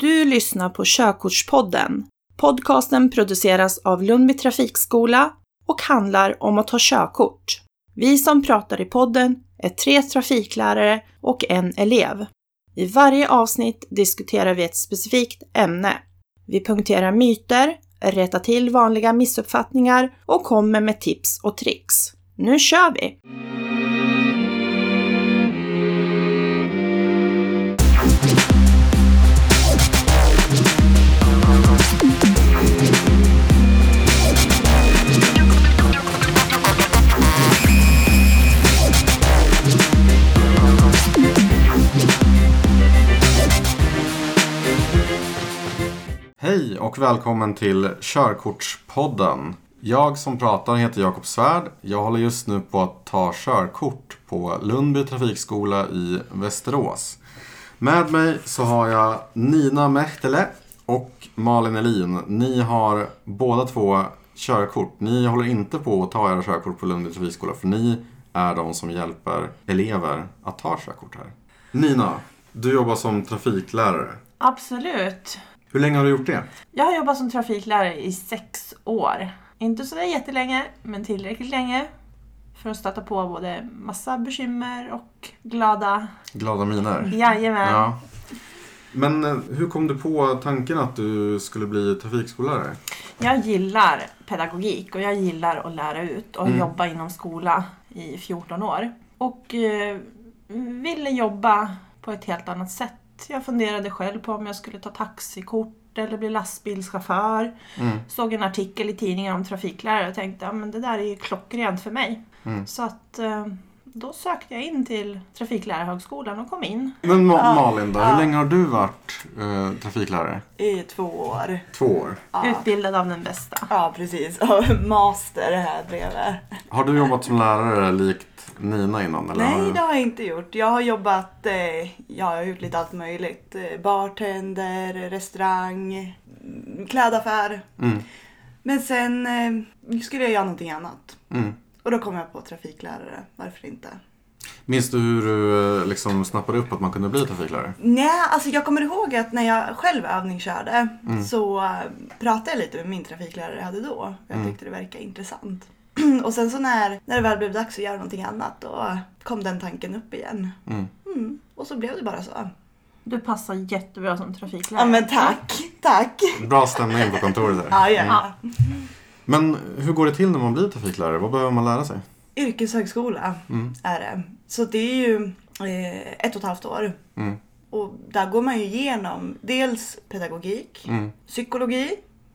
Du lyssnar på Körkortspodden. Podcasten produceras av Lundby Trafikskola och handlar om att ta körkort. Vi som pratar i podden är tre trafiklärare och en elev. I varje avsnitt diskuterar vi ett specifikt ämne. Vi punkterar myter, rättar till vanliga missuppfattningar och kommer med tips och tricks. Nu kör vi! Hej och välkommen till Körkortspodden. Jag som pratar heter Jakob Svärd. Jag håller just nu på att ta körkort på Lundby trafikskola i Västerås. Med mig så har jag Nina Mehtele och Malin Elin. Ni har båda två körkort. Ni håller inte på att ta era körkort på Lundby trafikskola för ni är de som hjälper elever att ta körkort här. Nina, du jobbar som trafiklärare. Absolut. Hur länge har du gjort det? Jag har jobbat som trafiklärare i sex år. Inte så där jättelänge, men tillräckligt länge för att stöta på både massa bekymmer och glada... Glada miner. Jajamän. Ja. Men eh, hur kom du på tanken att du skulle bli trafikskollärare? Jag gillar pedagogik och jag gillar att lära ut och Mm. jobba inom skola i 14 år. Och eh, ville jobba på ett helt annat sätt. Jag funderade själv på om jag skulle ta taxikort eller bli lastbilschaufför. Mm. Såg en artikel i tidningen om trafiklärare och tänkte att men det där är ju klockrent för mig. Mm. Så att eh, då sökte jag in till Trafiklärarhögskolan och kom in. Men Ma- Ja. Malin då, Ja. hur länge har du varit eh, trafiklärare? I två år. Två år. Ja, Utbildad av den bästa. ja precis. Och master här bredvid. Har du jobbat som lärare likt Nina innan? Eller? Nej, det har jag inte gjort. Jag har jobbat, eh, ja, jag har gjort lite allt möjligt. Eh, bartender, restaurang, mm, klädaffär. Mm. Men sen eh, skulle jag göra någonting annat. Mm. Och då kom jag på trafiklärare. Varför inte? Minns du hur du eh, liksom snappade upp att man kunde bli trafiklärare? Nej, alltså jag kommer ihåg att när jag själv övningskörde Mm. så eh, pratade jag lite med min trafiklärare jag hade då. Jag Mm. tyckte det verkade intressant. Och sen så när, när det väl blev dags att göra någonting annat då kom den tanken upp igen. Mm. Mm. Och så blev det bara så. Du passar jättebra som trafiklärare. Ja men tack, tack. Bra stämning på kontoret där. Ja, ja. Ja. Men hur går det till när man blir trafiklärare? Vad behöver man lära sig? Yrkeshögskola Mm. är det. Så det är ju eh, ett och ett halvt år. Mm. Och där går man ju igenom dels pedagogik, Mm. psykologi,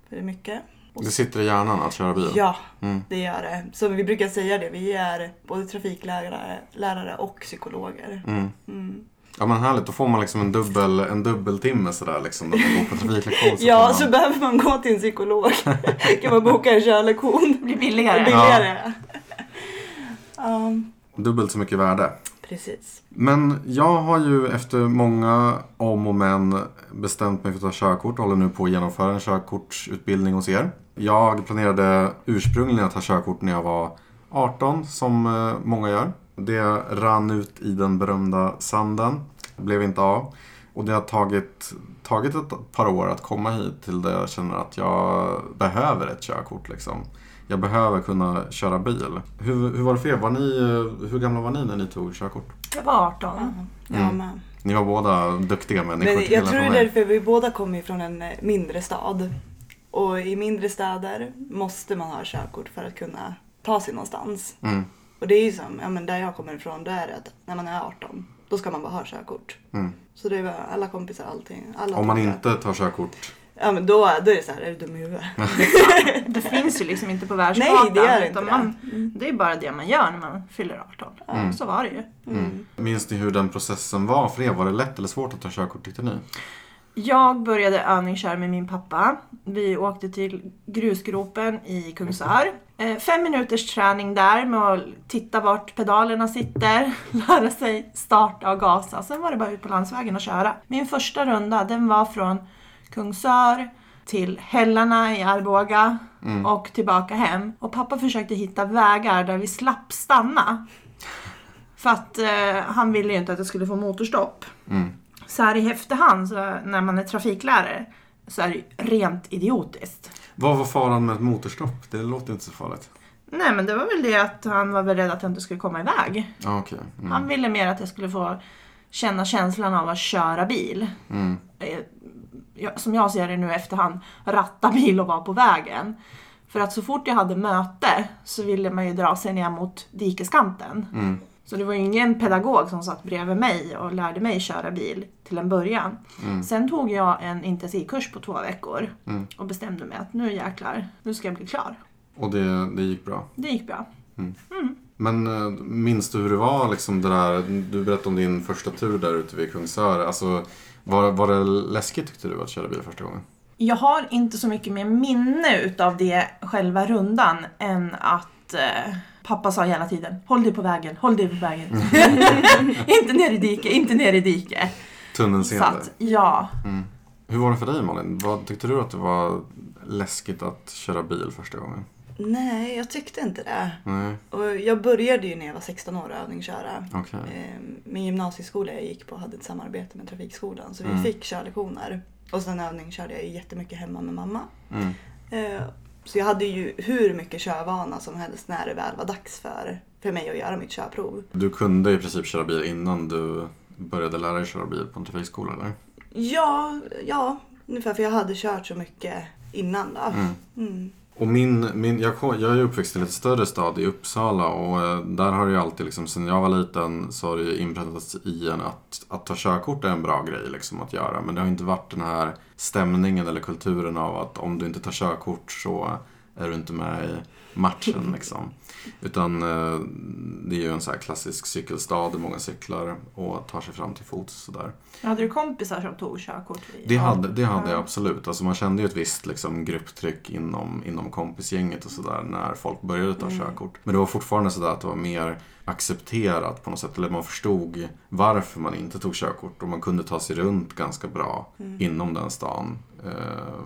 för det är mycket. Och Det sitter i hjärnan att köra bil? Ja, Mm. det gör det. Så vi brukar säga det, vi är både trafiklärare lärare och psykologer. Mm. Ja men härligt, då får man liksom en dubbel, en dubbeltimme sådär liksom. När man går på trafiklektion. så Ja, får så man... behöver man gå till en psykolog. kan man boka en körlektion. Det blir billigare. Billigare. Ja, Dubbelt så mycket värde. precis. Men jag har ju efter många om och men bestämt mig för att ta körkort och håller nu på att genomföra en körkortsutbildning hos er. Jag planerade ursprungligen att ta körkort när jag var 18 som eh, många gör. Det rann ut i den berömda sanden. Det blev inte av. Och det har tagit, tagit ett par år att komma hit till där jag känner att jag behöver ett körkort. Liksom. Jag behöver kunna köra bil. Hur, hur var det för er? Var ni, hur gamla var ni när ni tog körkort? Jag var 18. Ja, Mm. men. Ni var båda duktiga men ni men jag tror det från är därför vi båda kommer ifrån en eh, mindre stad. Och i mindre städer måste man ha körkort för att kunna ta sig någonstans. Mm, Och det är ju som, ja men där jag kommer ifrån, då är det att när man är 18, då ska man bara ha körkort. mm. Så det var alla kompisar, allting. Alla Om man det. inte tar körkort. Ja men då, då är det så här, är du dum i huvudet? Det finns ju liksom inte på världskartan. Nej, det gör inte utan det. man, det är bara det man gör när man fyller 18. Mm. Så var det ju. Mm. Minns ni hur den processen var för er? Var det lätt eller svårt att ta körkort tyckte ni? Jag började övningsköra med min pappa. Vi åkte till grusgropen i Kungsör. Eh, Fem minuters träning där med att titta vart pedalerna sitter, lära sig starta och gasa. Sen var det bara ut på landsvägen och köra. Min första runda den var från Kungsör till Hällarna i Arboga Mm. och tillbaka hem. Och pappa försökte hitta vägar där vi slapp stanna. För att eh, han ville ju inte att jag skulle få motorstopp. Mm. så här i efterhand så när man är trafiklärare så är det rent idiotiskt. Vad var faran med ett motorstopp? Det låter inte så farligt. Nej men det var väl det att han var väl rädd att jag inte skulle komma iväg. Ja, okej. Han Mm. ville mer att jag skulle få känna känslan av att köra bil. Mm. Eh, Som jag ser det nu efterhand, ratta bil och vara på vägen. För att så fort jag hade möte så ville man ju dra sig ner mot dikeskanten. Mm. Så det var ingen pedagog som satt bredvid mig och lärde mig köra bil till en början. Mm. Sen tog jag en intensivkurs på två veckor Mm. och bestämde mig att nu jäklar, nu ska jag bli klar. Och det, det gick bra. Det gick bra. Men eh, minns du hur det var liksom det där, du berättade om din första tur där ute vid Kungsör. Alltså, var, var det läskigt tyckte du att köra bil första gången? Jag har inte så mycket mer minne utav det själva rundan än att eh, pappa sa hela tiden Håll dig på vägen, håll dig på vägen. inte ner i dike, inte ner i dike. Tunnelseende. att, ja. Mm. Hur var det för dig Malin? Vad, tyckte du att det var läskigt att köra bil första gången? Nej, jag tyckte inte det. Nej, Och jag började ju när jag var 16 år att övningsköra. okej. Eh, Min gymnasieskola jag gick på hade ett samarbete med Trafikskolan så vi Mm. fick körlektioner. Och sen övning körde jag jättemycket hemma med mamma. Mm. Så jag hade ju hur mycket körvana som helst när det väl var dags för, för mig att göra mitt körprov. Du kunde i princip köra bil innan du började lära dig köra bil på en trafikskola eller? Ja, ja, ungefär för jag hade kört så mycket innan då. Mm. Mm. Och min, min, jag, jag är uppväxt i en lite större stad i Uppsala och eh, där har det ju alltid, liksom, sen jag var liten, så har det ju inpräntats i en att, att ta körkort är en bra grej liksom, att göra. Men det har inte varit den här stämningen eller kulturen av att om du inte tar körkort så är du inte med i matchen. Liksom. Utan eh, det är ju en så här klassisk cykelstad där många cyklar och tar sig fram till fots. Sådär. Hade du kompisar som tog körkort? Det hade, det hade jag Ja. absolut. Alltså man kände ju ett visst liksom, grupptryck inom, inom kompisgänget och sådär när folk började ta Mm. körkort. Men det var fortfarande sådär att det var mer accepterat på något sätt. Eller man förstod varför man inte tog körkort och man kunde ta sig runt ganska bra Mm. inom den stan eh,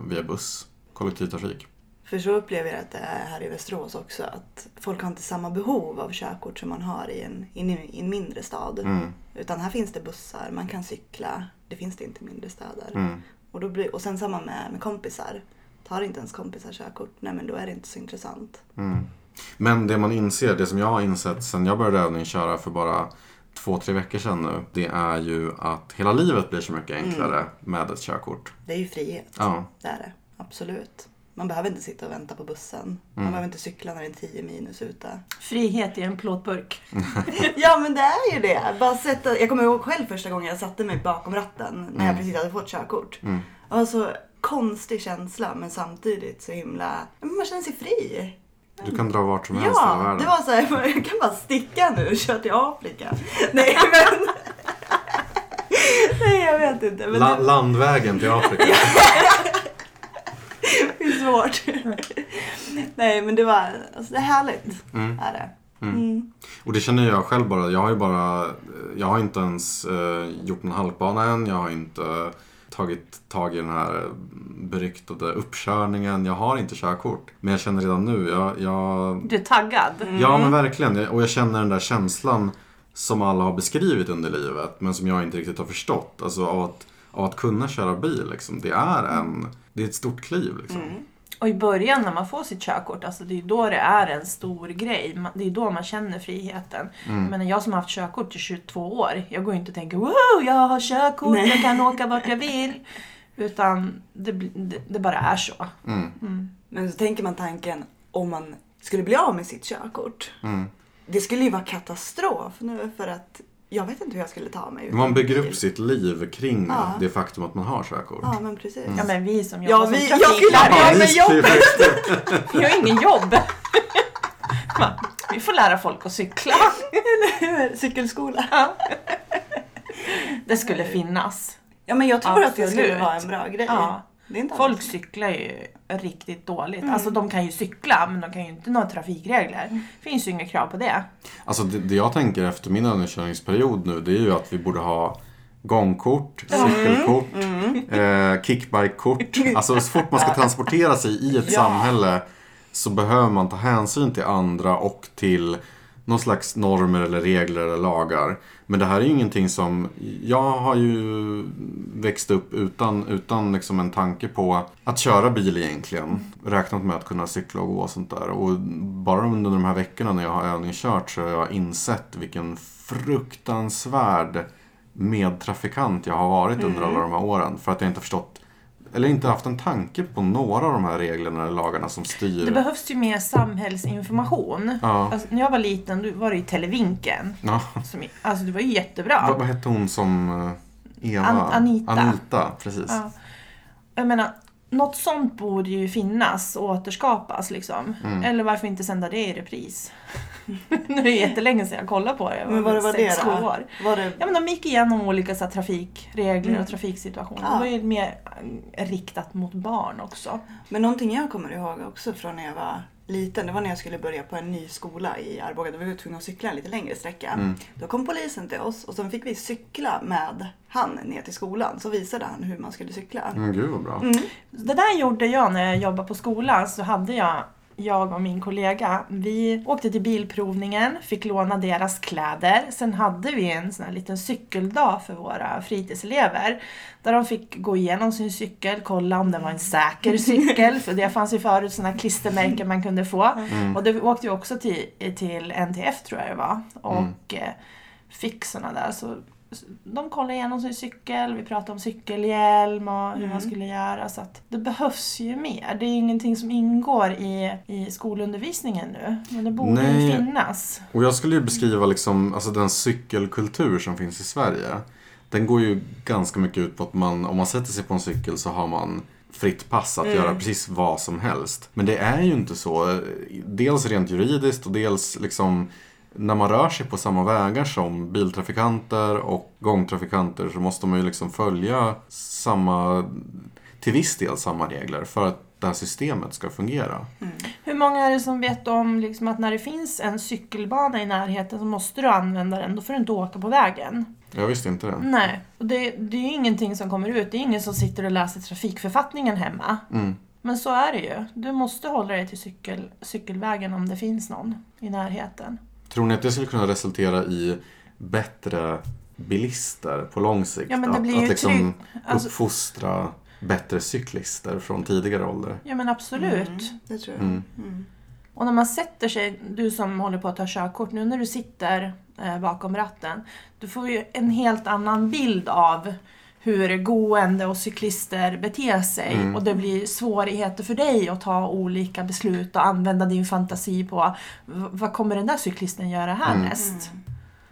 via buss, kollektivtrafik. För så upplever jag att det är här i Västerås också. Att folk har inte samma behov av körkort som man har i en, i en, mindre stad. Mm, Utan här finns det bussar, man kan cykla. Det finns det inte i mindre städer. mm, Och, då blir, och sen samma med, med kompisar. Tar inte ens kompisar körkort, nej men då är det inte så intressant. mm. Men det man inser, det som jag har insett sen jag började övningsköra för bara två, tre veckor sedan nu. Det är ju att hela livet blir så mycket enklare med ett körkort. Det är ju frihet. Ja. Det är det. Absolut. Man behöver inte sitta och vänta på bussen. Man Mm. behöver inte cykla när det är 10 minus ute. Frihet i en plåtburk. Ja men det är ju det. Bara sätta, jag kommer ihåg själv första gången jag satte mig bakom ratten när jag Mm. precis hade fått körkort. Mm. Det var så konstig känsla men samtidigt så himla... ja, Man känner sig fri. Du kan dra vart som helst i hela Ja, världen. det var så här, jag kan bara sticka nu och köra till Afrika. Nej men... Nej jag vet inte. Men La- landvägen till Afrika. Svårt. Nej men det var, alltså det är härligt. Mm. Är det. Mm. Mm. Och det känner jag själv bara. Jag har ju bara, jag har inte ens eh, gjort en halkbana än. Jag har inte tagit tag i den här beryktade uppkörningen. Jag har inte körkort. Men jag känner redan nu, jag, jag Du är taggad. Ja men verkligen. Jag- Och jag känner den där känslan som alla har beskrivit under livet men som jag inte riktigt har förstått. Alltså av att, av att kunna köra bil liksom. Det är en, det är ett stort kliv liksom. Mm. Och i början när man får sitt körkort, alltså det är då det är en stor grej. Det är då man känner friheten. Mm. Men jag som har haft körkort i 22 år, jag går ju inte och tänker wow, jag har körkort, Nej. jag kan åka vart jag vill. Utan det, det, det bara är så. Mm. Mm. Men så tänker man tanken om man skulle bli av med sitt körkort. Mm. Det skulle ju vara katastrof nu för att jag vet inte hur jag skulle ta mig utan Man bygger bil. upp sitt liv kring Ja. det faktum att man har körkort. Ja men precis. Ja men vi som Ja, jobbar vi- som jag skulle- Ja, skulle ju jobbet. vi har ingen jobb. Va? Vi får lära folk att cykla. Cykelskola. Ja. Det skulle finnas. Ja men jag tror att det skulle vara en bra grej. Ja. Det är inte Folk cyklar ju riktigt dåligt. Mm. Alltså de kan ju cykla men de kan ju inte några trafikregler. Det finns ju inga krav på det. Alltså det, det jag tänker efter min övningskörningsperiod nu det är ju att vi borde ha gångkort, cykelkort, eh, kickbikekort. Alltså så fort man ska transportera sig i ett Ja. samhälle så behöver man ta hänsyn till andra och till någon slags normer eller regler eller lagar. Men det här är ju ingenting som... Jag har ju växt upp utan, utan liksom en tanke på att köra bil egentligen. Räknat med att kunna cykla och gå och sånt där. Och bara under de här veckorna när jag har övningskört så har jag insett vilken fruktansvärd medtrafikant jag har varit under alla de här åren. För att jag inte förstått eller inte haft en tanke på några av de här reglerna eller lagarna som styr. Det behövs ju mer samhällsinformation. Ja. Alltså, när jag var liten då var det ju Televinken. Ja. Som, alltså det var ju jättebra. Vad, vad hette hon som eh, Eva? An- Anita. Anita, precis. Ja. Jag menar, något sånt borde ju finnas och återskapas liksom. Mm. Eller varför inte sända det i repris? nu är det jättelänge sedan jag kollade på det. Jag Men vad det var det sex, då? sju år. Var det... Ja men de gick igenom olika så här, trafikregler Mm. och trafiksituationer. Ja. Det var ju mer eh, riktat mot barn också. Men någonting jag kommer ihåg också från när jag var liten, det var när jag skulle börja på en ny skola i Arboga. Då var vi tvungna att cykla en lite längre sträcka. Mm. Då kom polisen till oss och så fick vi cykla med han ner till skolan. Så visade han hur man skulle cykla. Men gud vad bra. Mm. Det där gjorde jag när jag jobbade på skolan. Så hade jag, jag och min kollega, vi åkte till bilprovningen, fick låna deras kläder. Sen hade vi en sån här liten cykeldag för våra fritidselever. Där de fick gå igenom sin cykel, kolla om den var en säker cykel. För det fanns ju förut såna klistermärken man kunde få. Mm. Och då åkte vi också till, till NTF tror jag det var. Och eh, fick såna där. Så de kollade igenom sin cykel, vi pratade om cykelhjälm och hur Mm. man skulle göra. Så att det behövs ju mer. Det är ju ingenting som ingår i, i skolundervisningen nu. Men det borde ju Nej. finnas. Och jag skulle ju beskriva liksom, alltså den cykelkultur som finns i Sverige. Den går ju ganska mycket ut på att man, om man sätter sig på en cykel så har man fritt pass att Mm. göra precis vad som helst. Men det är ju inte så. Dels rent juridiskt och dels liksom när man rör sig på samma vägar som biltrafikanter och gångtrafikanter så måste man ju liksom följa samma, till viss del samma regler för att det här systemet ska fungera. Hur många är det som vet om liksom, att när det finns en cykelbana i närheten så måste du använda den. Då får du inte åka på vägen. Jag visste inte det. Nej, och det, det är ju ingenting som kommer ut. Det är ingen som sitter och läser trafikförfattningen hemma. Mm. Men så är det ju. Du måste hålla dig till cykel, cykelvägen om det finns någon i närheten. Tror ni att det skulle kunna resultera i bättre bilister på lång sikt? Ja, men det att, blir ju att liksom alltså- uppfostra bättre cyklister från tidigare ålder? Ja men absolut. Mm, det tror jag. Mm. Mm. Och när man sätter sig, du som håller på att ta körkort, nu när du sitter eh, bakom ratten, du får ju en helt annan bild av hur gående och cyklister beter sig. Mm. Och det blir svårigheter för dig att ta olika beslut och använda din fantasi på vad kommer den där cyklisten göra härnäst?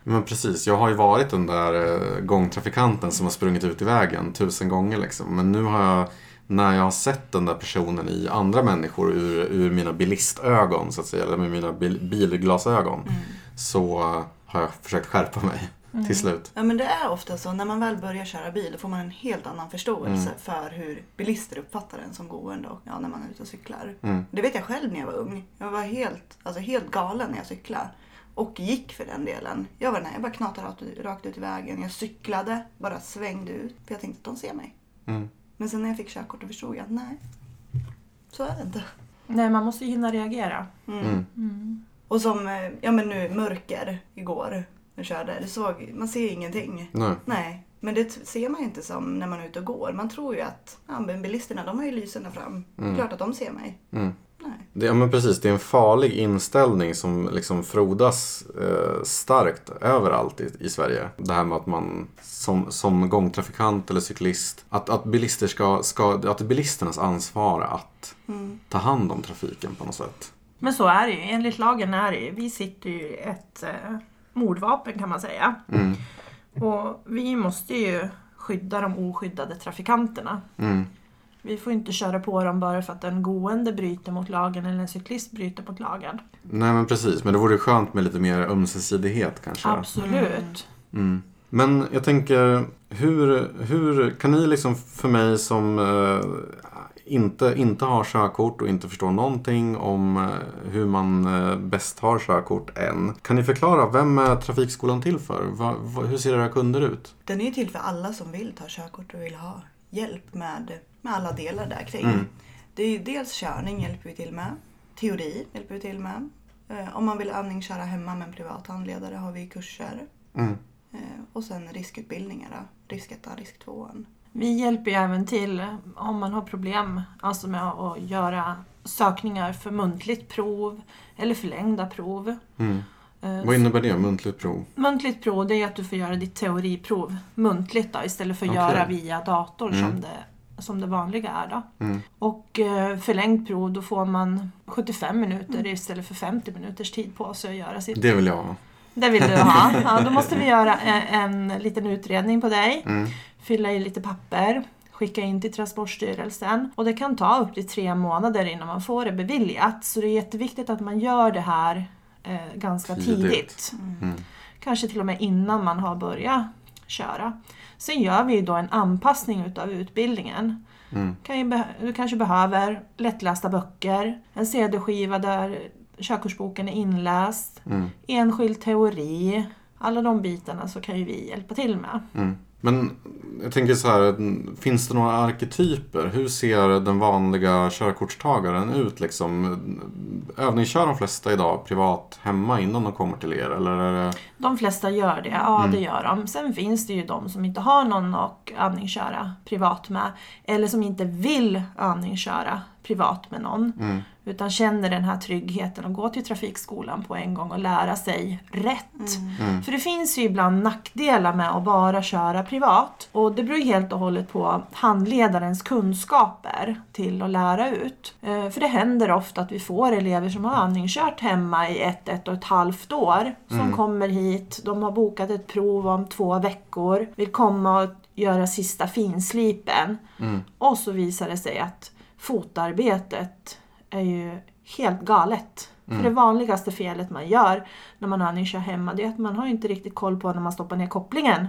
Men precis, jag har ju varit den där eh, gångtrafikanten som har sprungit ut i vägen tusen gånger liksom. Men nu har jag, när jag har sett den där personen i andra människor ur, ur mina bilistögon så att säga, eller med mina bil, bilglasögon, så eh, har jag försökt skärpa mig till slut. Ja men det är ofta så, när man väl börjar köra bil då får man en helt annan förståelse Mm. för hur bilister uppfattar en som gående och ja, när man är ute och cyklar. Mm. Det vet jag själv när jag var ung. Jag var helt, alltså helt galen när jag cyklade. Och gick för den delen. Jag var den här, jag bara knatade rakt, rakt ut i vägen. Jag cyklade, bara svängde ut. För jag tänkte att de ser mig. Mm. Men sen när jag fick körkort då förstod jag att nej, så är det inte. Nej, man måste ju hinna reagera. Mm. Mm. Och som, eh, ja men nu mörker igår jag körde. Det såg, man ser ingenting. Nej. Nej, men det ser man ju inte som när man är ute och går. Man tror ju att ja, men bilisterna de har ju lysen fram. Klart att de ser mig. Mm. Nej. Det, ja, men precis, det är en farlig inställning som liksom frodas eh, starkt överallt i, i Sverige. Det här med att man som, som gångtrafikant eller cyklist, att, att, bilister ska, ska, att det är bilisternas ansvar att Mm. ta hand om trafiken på något sätt. Men så är det ju. Enligt lagen är det ju. Vi sitter ju i ett eh, mordvapen kan man säga. Mm. Och vi måste ju skydda de oskyddade trafikanterna. Mm. Vi får inte köra på dem bara för att en gående bryter mot lagen eller en cyklist bryter mot lagen. Nej men precis, men det vore skönt med lite mer ömsesidighet kanske. Absolut. Mm. Men jag tänker, hur, hur kan ni liksom för mig som eh, inte, inte har körkort och inte förstår någonting om eh, hur man eh, bäst har körkort än. Kan ni förklara, vem är Trafikskolan till för? Va, va, hur ser era kunder ut? Den är till för alla som vill ta körkort och vill ha hjälp med, med alla delar där kring. Mm. Det är dels körning hjälper vi till med. Teori hjälper vi till med. Eh, om man vill övningsköra hemma med en privat handledare har vi kurser. Mm. Eh, och sen riskutbildningar. Risk 1, risk 2. Vi hjälper ju även till om man har problem alltså med att göra sökningar för muntligt prov eller förlängda prov. Mm. Eh, Vad innebär det? Muntligt prov? Muntligt prov det är att du får göra ditt teoriprov muntligt då, istället för att Okej. göra via dator Mm. som, det, som det vanliga är. Då. Mm. Och eh, förlängt prov då får man 75 minuter Mm. istället för 50 minuters tid på sig att göra sitt. Det vill jag ha. Det vill du ha. Ja, då måste vi göra en, en liten utredning på dig. Mm. Fylla i lite papper. Skicka in till Transportstyrelsen. Och det kan ta upp till tre månader innan man får det beviljat. Så det är jätteviktigt att man gör det här eh, ganska Tidigt. tidigt. Mm. Kanske till och med innan man har börjat köra. Sen gör vi ju då en anpassning utav utbildningen. Mm. Kan du kanske behöver lättlästa böcker, en CD-skiva där körkortsboken är inläst, Mm. enskild teori. Alla de bitarna så kan ju vi hjälpa till med. Mm. Men jag tänker så här, finns det några arketyper? Hur ser den vanliga körkortstagaren ut liksom? Övningskör de flesta idag privat hemma innan de kommer till er? Eller är det... De flesta gör det, ja Mm. det gör de. Sen finns det ju de som inte har någon att övningsköra privat med. Eller som inte vill övningsköra privat med någon. Mm. Utan känner den här tryggheten att gå till trafikskolan på en gång och lära sig rätt. Mm. För det finns ju ibland nackdelar med att bara köra privat. Och det beror ju helt och hållet på handledarens kunskaper till att lära ut. Eh, För det händer ofta att vi får elever som har övningskört hemma i ett, ett och ett halvt år. Som kommer hit, de har bokat ett prov om två veckor, vill komma och göra sista finslipen. Mm. Och så visar det sig att fotarbetet är ju helt galet. För det vanligaste felet man gör när man övningskör hemma det är att man har inte riktigt koll på när man stoppar ner kopplingen.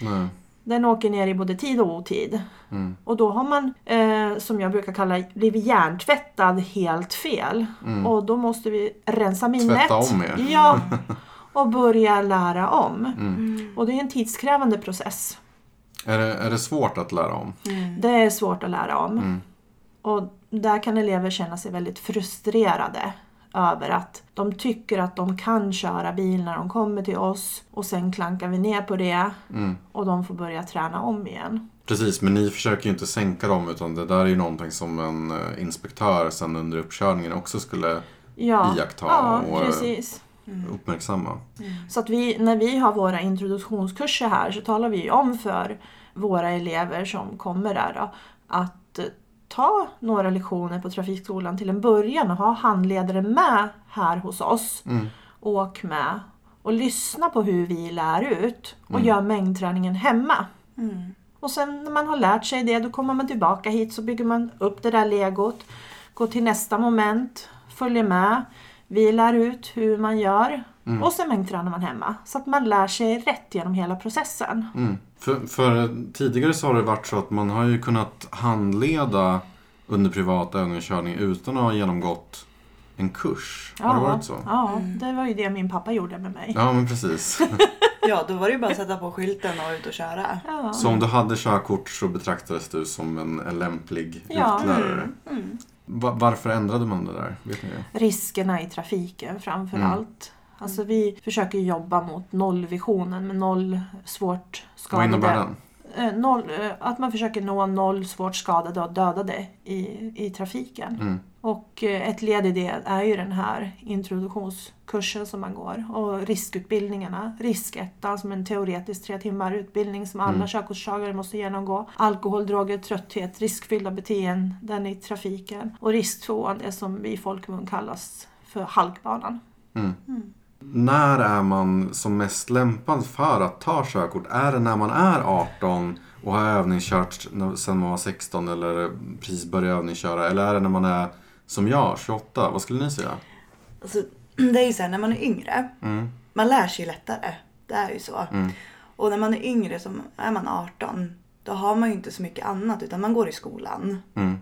Nej. Den åker ner i både tid och otid. Mm. Och då har man, eh, som jag brukar kalla, blivit hjärntvättad helt fel. Och då måste vi rensa minnet. Mm. Tvätta om er. Ja. Och börja lära om. Mm. Och det är en tidskrävande process. Är, det, är det svårt att lära om? Det är svårt att lära om. Mm. Och där kan elever känna sig väldigt frustrerade över att de tycker att de kan köra bil när de kommer till oss och sen klankar vi ner på det Mm. och de får börja träna om igen. Precis, men ni försöker ju inte sänka dem utan det där är ju någonting som en eh, inspektör sen under uppkörningen också skulle Ja, Iaktta ja och, precis. uppmärksamma. Så att vi, när vi har våra introduktionskurser här så talar vi ju om för våra elever som kommer där då, att eh, ta några lektioner på trafikskolan till en början och ha handledare med här hos oss. Mm. Åk med och lyssna på hur vi lär ut och gör mängdträningen hemma. Mm. Och sen när man har lärt sig det då kommer man tillbaka hit så bygger man upp det där legot. Går till nästa moment, följer med. Vi lär ut hur man gör och sen mängdtränar man hemma. Så att man lär sig rätt genom hela processen. Mm. För, för tidigare så har det varit så att man har ju kunnat handleda under privat övningskörning utan att ha genomgått en kurs. Har det varit så? Ja, det var ju det min pappa gjorde med mig. Ja, men precis. Ja, då var det ju bara att sätta på skylten och ut och köra. Ja. Så om du hade körkort så betraktades du som en, en lämplig Ja. utlärare. Mm. Va- varför ändrade man det där? Vet ni det? Riskerna i trafiken framför Mm. allt. Alltså vi försöker jobba mot nollvisionen med noll svårt Vad innebär skadade. den? Eh, noll, eh, att man försöker nå noll svårt skadade och dödade i, i trafiken. Mm. Och eh, ett led i det är ju den här introduktionskursen som man går. Och riskutbildningarna. Riskettan som en teoretisk tre timmar utbildning som alla Mm. körkortstagare måste genomgå. Alkohol, droger, trötthet, riskfyllda beteenden i trafiken. Och risk tvåan är som vi i folkmun kallas för halkbanan. Mm. När är man som mest lämpad för att ta körkort? Är det när man är 18 och har övningskört sedan man var 16 eller precis börjat övningsköra? Eller är det när man är som jag, 28? Vad skulle ni säga? Alltså, det är ju så här, när man är yngre, Mm. man lär sig ju lättare. Det är ju så. Mm. Och när man är yngre, som är man 18, då har man ju inte så mycket annat utan man går i skolan. Mm.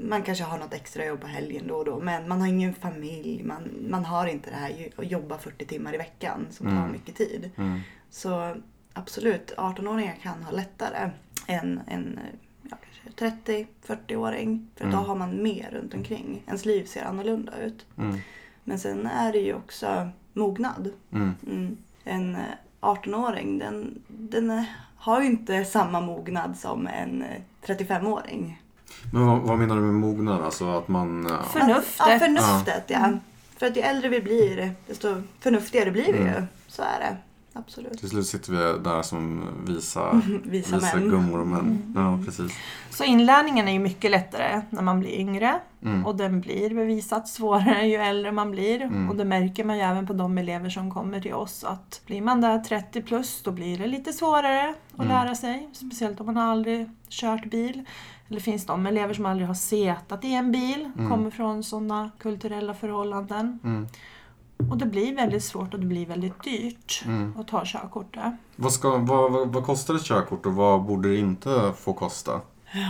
Man kanske har något extra jobb på helgen då och då men man har ingen familj. Man, man har inte det här att jobba 40 timmar i veckan som tar Mm. mycket tid. Mm. Så absolut, 18-åringar kan ha lättare än en ja, kanske 30-40-åring. För då Mm. har man mer runt omkring. Ens liv ser annorlunda ut. Mm. Men sen är det ju också mognad. Mm. Mm. En eh, 18-åring den, den eh, har ju inte samma mognad som en eh, 35-åring. Men vad, vad menar du med mognad? Alltså att man... ja. Förnuftet. Ja, förnuftet ja. För att ju äldre vi blir desto förnuftigare blir vi ju. Mm. Så är det. Absolut. Till slut sitter vi där som visa, Visa visa män. gummor och män. Ja, precis. Så inlärningen är ju mycket lättare när man blir yngre. Mm. Och den blir bevisat svårare ju äldre man blir. Mm. Och det märker man ju även på de elever som kommer till oss. Att blir man där 30 plus då blir det lite svårare att Mm. lära sig. Speciellt om man aldrig kört bil. Eller finns de elever som aldrig har setat i en bil. Mm. Kommer från sådana kulturella förhållanden. Och det blir väldigt svårt och det blir väldigt dyrt Mm. att ta körkort. Vad, ska, vad, vad, vad kostar ett körkort och vad borde det inte få kosta?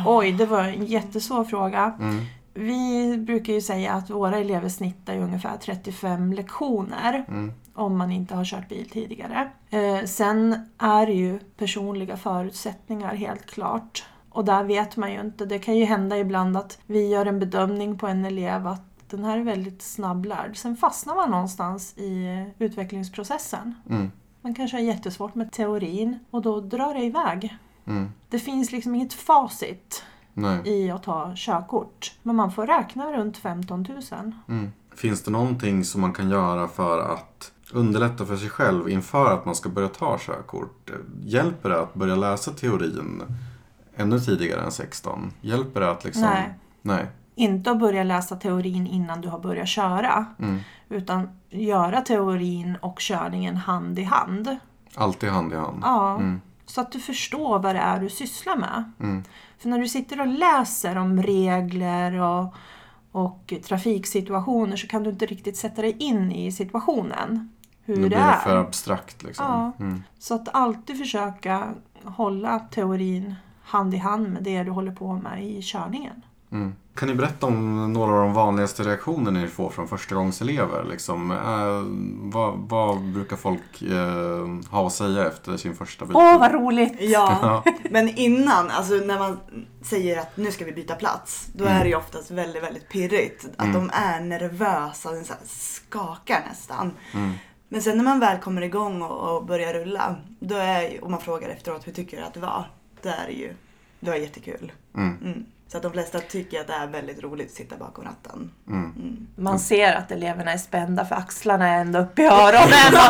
Oj, det var en jättesvår fråga. Mm. Vi brukar ju säga att våra elever snittar ungefär 35 lektioner Mm. om man inte har kört bil tidigare. Eh, sen är det ju personliga förutsättningar helt klart. Och där vet man ju inte. Det kan ju hända ibland att vi gör en bedömning på en elev att den här är väldigt snabblärd. Sen fastnar man någonstans i utvecklingsprocessen. Mm. Man kanske har jättesvårt med teorin och då drar det iväg. Mm. Det finns liksom inget facit Nej. i att ta körkort. Men man får räkna runt 15 000. Mm. Finns det någonting som man kan göra för att underlätta för sig själv inför att man ska börja ta körkort? Hjälper det att börja läsa teorin ännu tidigare än 16? Hjälper det att liksom... Nej. Nej. Inte att börja läsa teorin innan du har börjat köra. Mm. Utan göra teorin och körningen hand i hand. Alltid hand i hand. Ja, Mm. Så att du förstår vad det är du sysslar med. Mm. För när du sitter och läser om regler och, och trafiksituationer så kan du inte riktigt sätta dig in i situationen. Hur det blir det är. för abstrakt liksom. Ja. Mm. Så att alltid försöka hålla teorin hand i hand med det du håller på med i körningen. Mm. Kan ni berätta om några av de vanligaste reaktionerna ni får från förstagångselever? Liksom, eh, vad, vad brukar folk eh, ha att säga efter sin första bil? Åh, vad roligt! Ja, men innan, alltså när man säger att nu ska vi byta plats, då är det ju oftast väldigt, väldigt pirrigt. Att de är nervösa, och så här skakar nästan. Mm. Men sen när man väl kommer igång och, och börjar rulla, då är, och man frågar efteråt hur tycker du att det var? Det är ju, det var jättekul. Så att de flesta tycker att det är väldigt roligt att sitta bakom ratten. Mm. Mm. Man ser att eleverna är spända för axlarna är ända upp i öronen.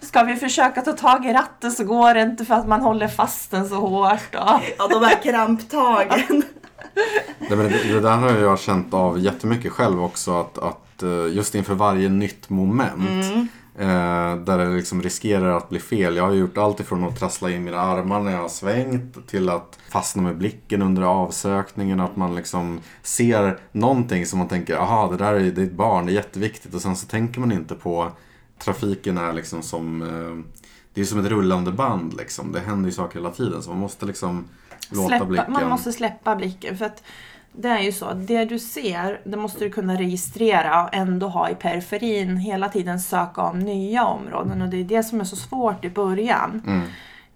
Ska vi försöka ta tag i ratten så går det inte för att man håller fast den så hårt. Och... Ja, de här kramptagen. Det, men det, det där har jag känt av jättemycket själv också. Att, att eh, just inför varje nytt moment. Mm. Eh, där det liksom riskerar att bli fel. Jag har gjort allt ifrån att trassla in mina armar när jag har svängt. Till att fastna med blicken under avsökningen. Att man liksom ser någonting som man tänker. Aha det där är, det är ett barn, det är jätteviktigt. Och sen så tänker man inte på. Trafiken är liksom som. Eh, det är som ett rullande band liksom. Det händer ju saker hela tiden. Så man måste liksom låta Släppa, blicken. man måste släppa blicken. För att det är ju så att det du ser, det måste du kunna registrera och ändå ha i periferin. Hela tiden söka om nya områden. Och det är det som är så svårt i början. Mm.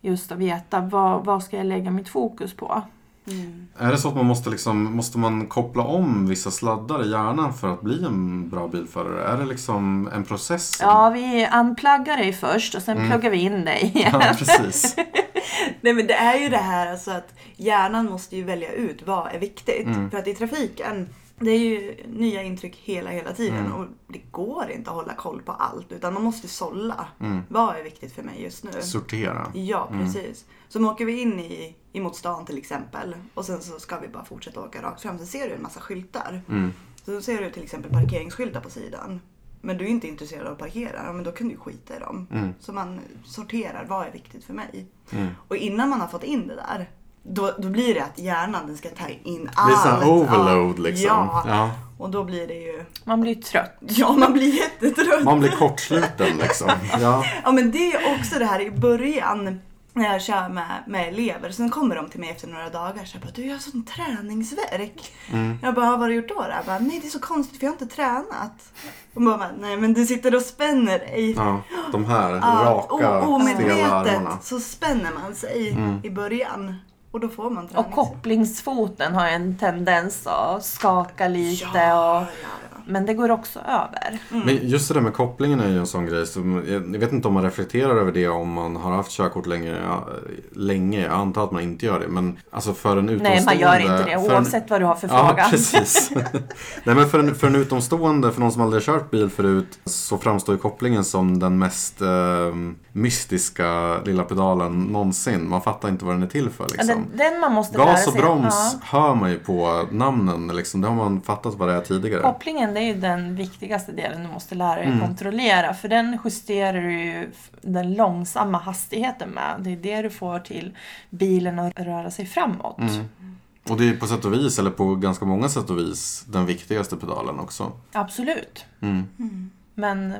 Just att veta vad, vad ska jag lägga mitt fokus på. Mm. Är det så att man måste, liksom, måste man koppla om vissa sladdar i hjärnan för att bli en bra bilförare? Är det liksom en process? Ja, vi unpluggar dig först och sen pluggar vi in dig. Ja, precis. Nej men det är ju det här alltså att hjärnan måste ju välja ut vad är viktigt. Mm. För att i trafiken, det är ju nya intryck hela, hela tiden. Mm. Och det går inte att hålla koll på allt. Utan man måste sålla. Mm. Vad är viktigt för mig just nu? Sortera. Ja, Mm. precis. Så åker vi in i, i mot stan till exempel. Och sen så ska vi bara fortsätta åka rakt fram. Så ser du en massa skyltar. Mm. Så ser du till exempel parkeringsskyltar på sidan. Men du är inte intresserad av att parkera, ja, men då kan du skita i dem. Mm. Så man sorterar, vad är viktigt för mig? Mm. Och innan man har fått in det där, då, då blir det att hjärnan den ska ta in Det allt. är sån här overload Ja, liksom. Ja, Ja. och då blir det ju... Man blir trött. Ja, man blir jättetrött. Man blir kortsluten liksom. Ja. Ja, men det är också det här i början när jag kör med, med elever. Sen kommer de till mig efter några dagar och bara, du jag har sån träningsverk. Mm. Jag bara, vad har du gjort då? Jag bara, nej det är så konstigt för jag har inte tränat. Och bara, nej men du sitter och spänner dig. ja. De här Ja, raka, o- omedvetet armarna. så spänner man sig Mm. i början. Och då får man Och träning. kopplingsfoten har en tendens att skaka lite. Ja, Och ja, ja. Men det går också över. Men just det där med kopplingen är ju en sån grej som, jag vet inte om man reflekterar över det om man har haft körkort länge, länge. Jag antar att man inte gör det. Men alltså för en utomstående. Nej, man gör inte det för en- oavsett vad du har för Ja, fråga. precis. Nej, men för en, för en utomstående, för någon som aldrig har kört bil förut, så framstår ju kopplingen som den mest eh, mystiska lilla pedalen någonsin. Man fattar inte vad den är till för Ja, liksom. Den, den man måste Gas och broms Ja. hör man ju på namnen, liksom. det har man fattat vad det är tidigare. Kopplingen det är ju den viktigaste delen du måste lära dig Mm. kontrollera. För den justerar du ju den långsamma hastigheten med. Det är det du får till bilen att röra sig framåt. Mm. Och det är på sätt och vis, eller på ganska många sätt och vis, den viktigaste pedalen också. Absolut. Mm. Men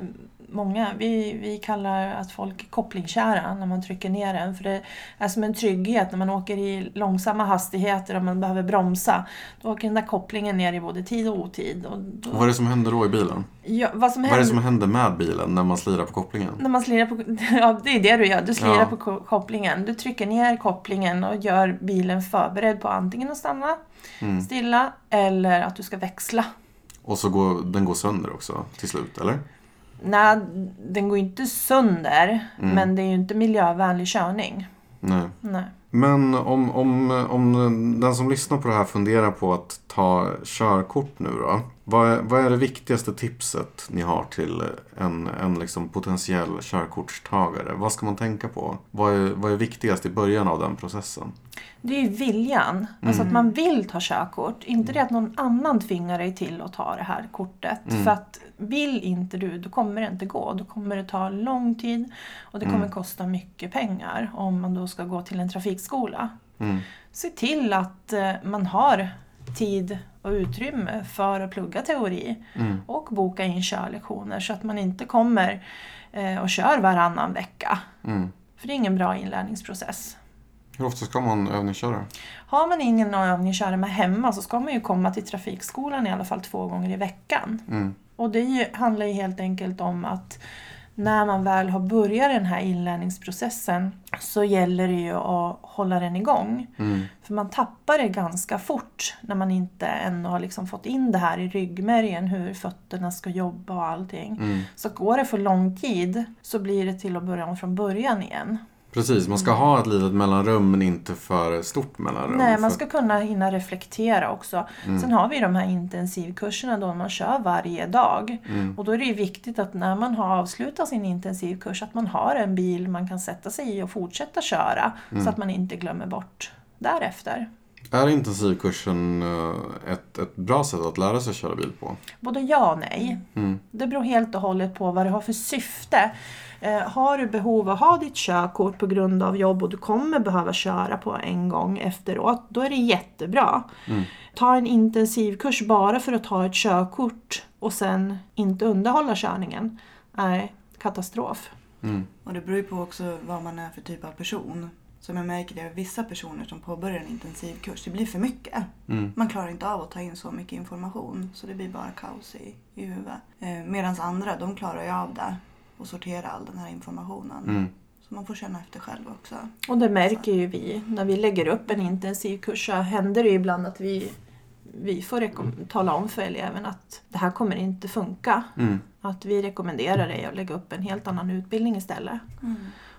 många, vi, vi kallar att folk är kopplingskära när man trycker ner den. För det är som en trygghet när man åker i långsamma hastigheter och man behöver bromsa. Då åker den där kopplingen ner i både tid och otid. Och då, Och vad är det som händer då i bilen? ja, vad som Vad är det händer som händer med bilen när man slirar på kopplingen? när man slirar på... Ja, det är det du gör. Du slirar Ja. på ko- kopplingen. Du trycker ner kopplingen och gör bilen förberedd på antingen att stanna Mm. stilla eller att du ska växla. Och så går den går sönder också till slut, eller? Nej, den går ju inte sönder. Mm. Men det är ju inte miljövänlig körning. Nej. Nej. Men om, om, om den som lyssnar på det här funderar på att ta körkort nu då. Vad är, vad är det viktigaste tipset ni har till en, en liksom potentiell körkortstagare? Vad ska man tänka på? Vad är, vad är viktigast i början av den processen? Det är ju viljan. Alltså Mm. att man vill ta körkort. Inte det att någon annan tvingar dig till att ta det här kortet. Mm. För att vill inte du, då kommer det inte gå. Då kommer det ta lång tid och det kommer Mm. kosta mycket pengar om man då ska gå till en trafikskola. Mm. Se till att eh, man har tid och utrymme för att plugga teori Mm. och boka in körlektioner så att man inte kommer eh, och kör varannan vecka. Mm. För det är ingen bra inlärningsprocess. Hur ofta ska man övningsköra? Har man ingen övning att köra med hemma så ska man ju komma till trafikskolan i alla fall två gånger i veckan. Mm. Och det handlar ju helt enkelt om att när man väl har börjat den här inlärningsprocessen så gäller det ju att hålla den igång. Mm. För man tappar det ganska fort när man inte ännu har liksom fått in det här i ryggmärgen hur fötterna ska jobba och allting. Mm. Så går det för lång tid så blir det till att börja om från början igen. Precis, man ska ha ett litet mellanrum men inte för stort mellanrum. Nej, man ska kunna hinna reflektera också. Mm. Sen har vi de här intensivkurserna då man kör varje dag. Mm. Och då är det ju viktigt att när man har avslutat sin intensivkurs att man har en bil man kan sätta sig i och fortsätta köra. Mm. Så att man inte glömmer bort därefter. Är intensivkursen eh, ett, ett bra sätt att lära sig köra bil på? Både ja och nej. Mm. Det beror helt och hållet på vad du har för syfte. Eh, har du behov av att ha ditt körkort på grund av jobb och du kommer behöva köra på en gång efteråt, då är det jättebra. Mm. Ta en intensivkurs bara för att ta ett körkort och sen inte underhålla körningen. Nej, katastrof. Mm. Och det beror ju på också vad man är för typ av person. Som jag märker det, vissa personer som påbörjar en intensivkurs, det blir för mycket. Mm. Man klarar inte av att ta in så mycket information så det blir bara kaos i, i huvudet. Eh, Medan andra, de klarar ju av det och sortera all den här informationen. Mm. Så man får känna efter själv också. Och det märker ju vi när vi lägger upp en intensivkurs så händer det ju ibland att vi, vi får tala om för eleven att det här kommer inte funka. Mm. Att vi rekommenderar dig att lägga upp en helt annan utbildning istället. Mm.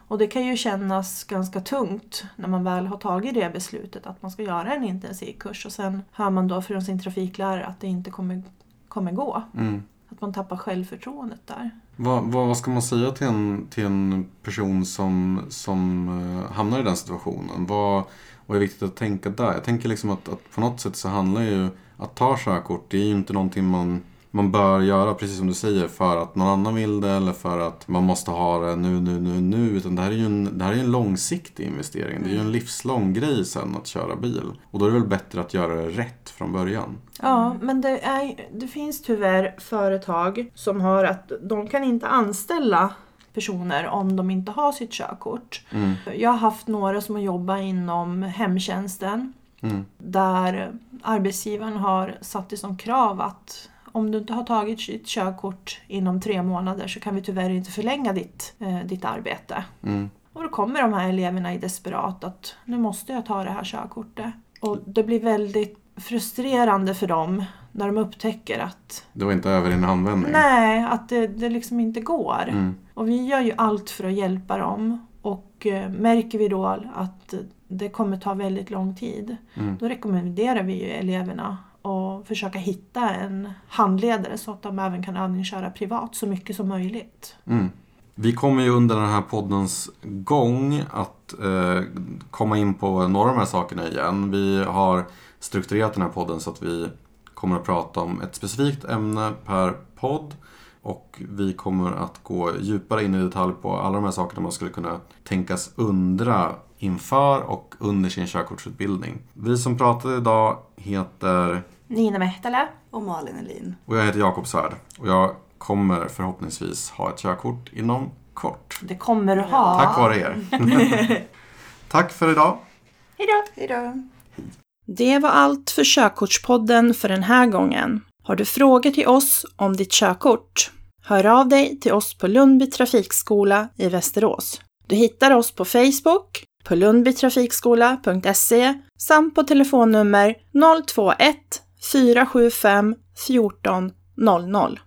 Och det kan ju kännas ganska tungt när man väl har tagit det beslutet att man ska göra en intensivkurs och sen hör man då från sin trafiklärare att det inte kommer, kommer gå. Mm. Att man tappar självförtroendet där. Vad, vad, ska man säga till en, till en person som, som eh, hamnar i den situationen? Vad, vad är viktigt att tänka där? Jag tänker liksom att, att på något sätt så handlar ju att ta körkort, det är ju inte någonting man, man bör göra, precis som du säger, för att någon annan vill det eller för att man måste ha det nu, nu, nu, nu. Utan det här är ju en, det här är en långsiktig investering. Det är ju en livslång grej sen att köra bil. Och då är det väl bättre att göra det rätt från början. Ja, men det, är, det finns tyvärr företag som har att de kan inte anställa personer om de inte har sitt körkort. Mm. Jag har haft några som har jobbat inom hemtjänsten Mm. där arbetsgivaren har satt det som krav att om du inte har tagit ditt körkort inom tre månader så kan vi tyvärr inte förlänga ditt, eh, ditt arbete. Mm. Och då kommer de här eleverna i desperat att nu måste jag ta det här körkortet. Och det blir väldigt frustrerande för dem när de upptäcker att Det var inte över i en handvändning. nej, att det, det liksom inte går. Mm. Och vi gör ju allt för att hjälpa dem. Och eh, märker vi då att det kommer ta väldigt lång tid, Mm. då rekommenderar vi ju eleverna och försöka hitta en handledare så att de även kan övningsköra privat så mycket som möjligt. Mm. Vi kommer ju under den här poddens gång att eh, komma in på några av de här sakerna igen. Vi har strukturerat den här podden så att vi kommer att prata om ett specifikt ämne per podd. Och vi kommer att gå djupare in i detalj på alla de här sakerna man skulle kunna tänkas undra inför och under sin körkortsutbildning. Vi som pratar idag heter Nina Mehtälä. Och Malin Elin. och jag heter Jakob Svärd. Och jag kommer förhoppningsvis ha ett körkort inom kort. Det kommer du ha. Tack vare er. Tack för idag. Hejdå! Hejdå! Det var allt för Körkortspodden för den här gången. Har du frågor till oss om ditt körkort? Hör av dig till oss på Lundby trafikskola i Västerås. Du hittar oss på Facebook, på lundbytrafikskola.se samt på telefonnummer 021 475 14 00.